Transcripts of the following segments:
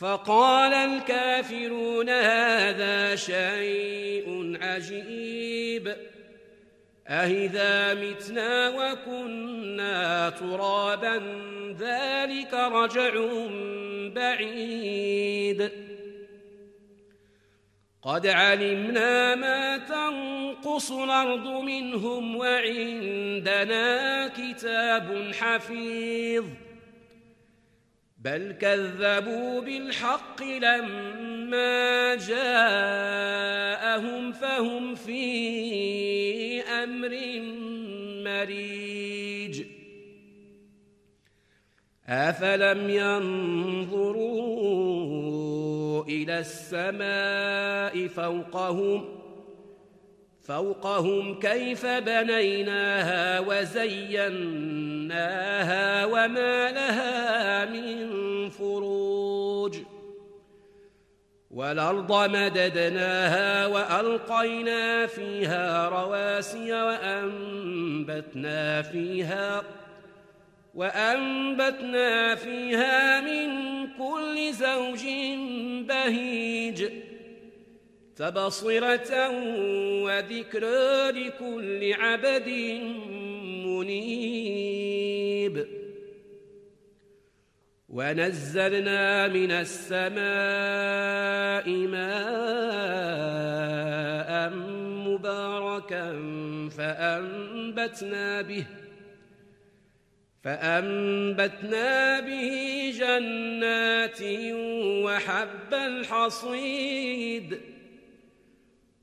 فقال الكافرون هذا شيء عجيب. أهذا متنا وكنا ترابا ذلك رجع بعيد. قد علمنا ما تنقص الأرض منهم وعندنا كتاب حفيظ. بل كذبوا بالحق لما جاءهم فهم في أمر مريج. افلم ينظروا إلى السماء فوقهم فوقهم كيف بنيناها وزيناها وما لها من فروج والارض مددناها والقينا فيها رواسي وانبتنا فيها وانبتنا فيها من كل زوج بهيج تبصرة وذكرى لكل عبد منيب ونزلنا من السماء ماء مباركا فأنبتنا به فأنبتنا به جنات وحب الحصيد.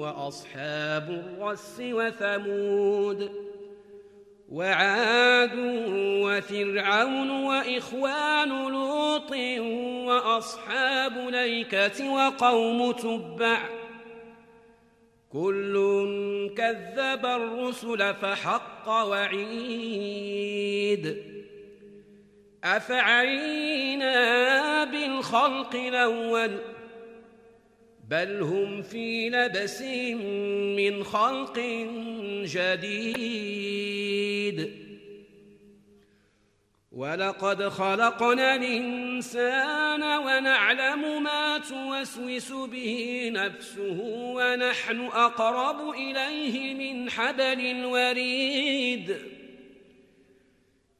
وأصحاب الرس وثمود وعاد وفرعون وإخوان لوط وأصحاب ليكة وقوم تبع كل كذب الرسل فحق وعيد أفعينا بالخلق الأول بل هم في لبس من خلق جديد. ولقد خلقنا الإنسان ونعلم ما توسوس به نفسه ونحن أقرب إليه من حبل الوريد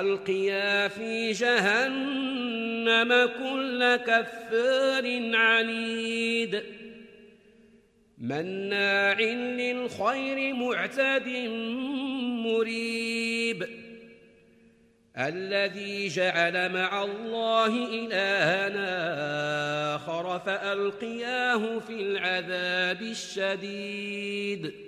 ألقيا في جهنم كل كفار عنيد. مناع للخير معتد مريب. الذي جعل مع الله إلهنا آخر فألقياه في العذاب الشديد.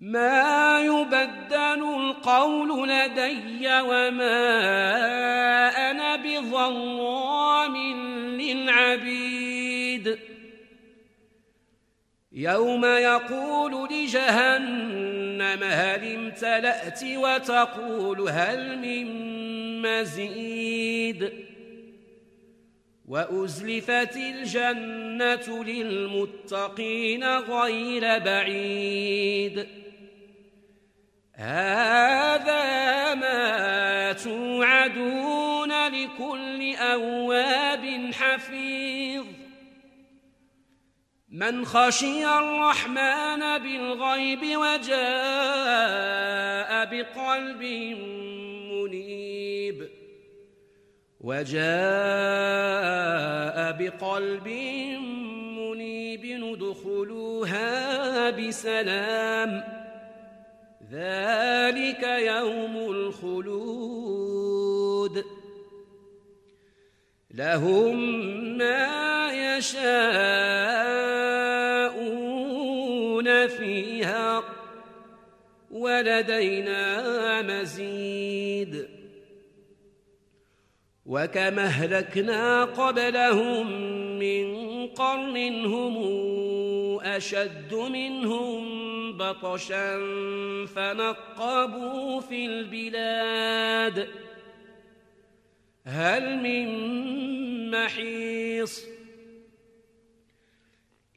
ما يبدل القول لدي وما أنا بظلام للعبيد. يوم يقول لجهنم هل امتلأت وتقول هل من مزيد. وأزلفت الجنة للمتقين غير بعيد. هذا ما توعدون لكل أواب حفيظ. من خشي الرحمن بالغيب وجاء بقلب منيب. وجاء بقلب منيب ندخلوها بسلام. ذلك يوم الخلود. لهم ما يشاءون فيها ولدينا مزيد. وكما أهلكنا قبلهم من قرن هم أشد منهم بطشا فنقبوا في البلاد. هل من محيص؟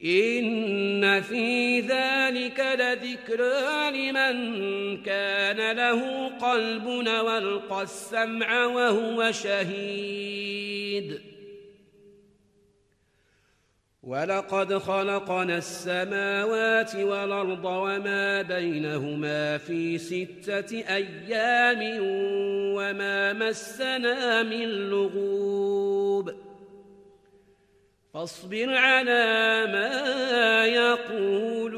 إن في ذلك لذكرى لمن كان له قلب والقى السمع وهو شهيد. ولقد خلقنا السماوات والأرض وما بينهما في ستة أيام وما مسنا من لغوب. فاصبر على ما يقولون.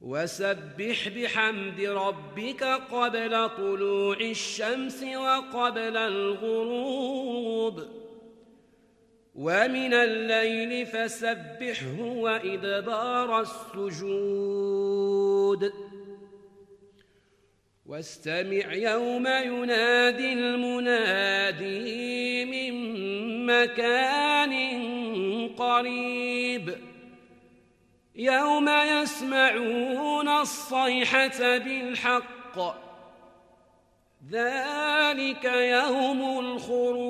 وسبح بحمد ربك قبل طلوع الشمس وقبل الغروب. ومن الليل فسبحه وإدبار السجود واستمع يوم ينادي المنادي من مكان قريب يوم يسمعون الصيحة بالحق ذلك يوم الخروج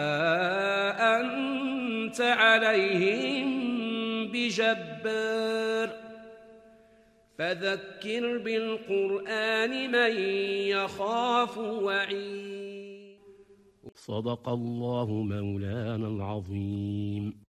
أنت عليهم بجبار. فذكر بالقرآن من يخاف وعيد. صدق الله مولانا العظيم.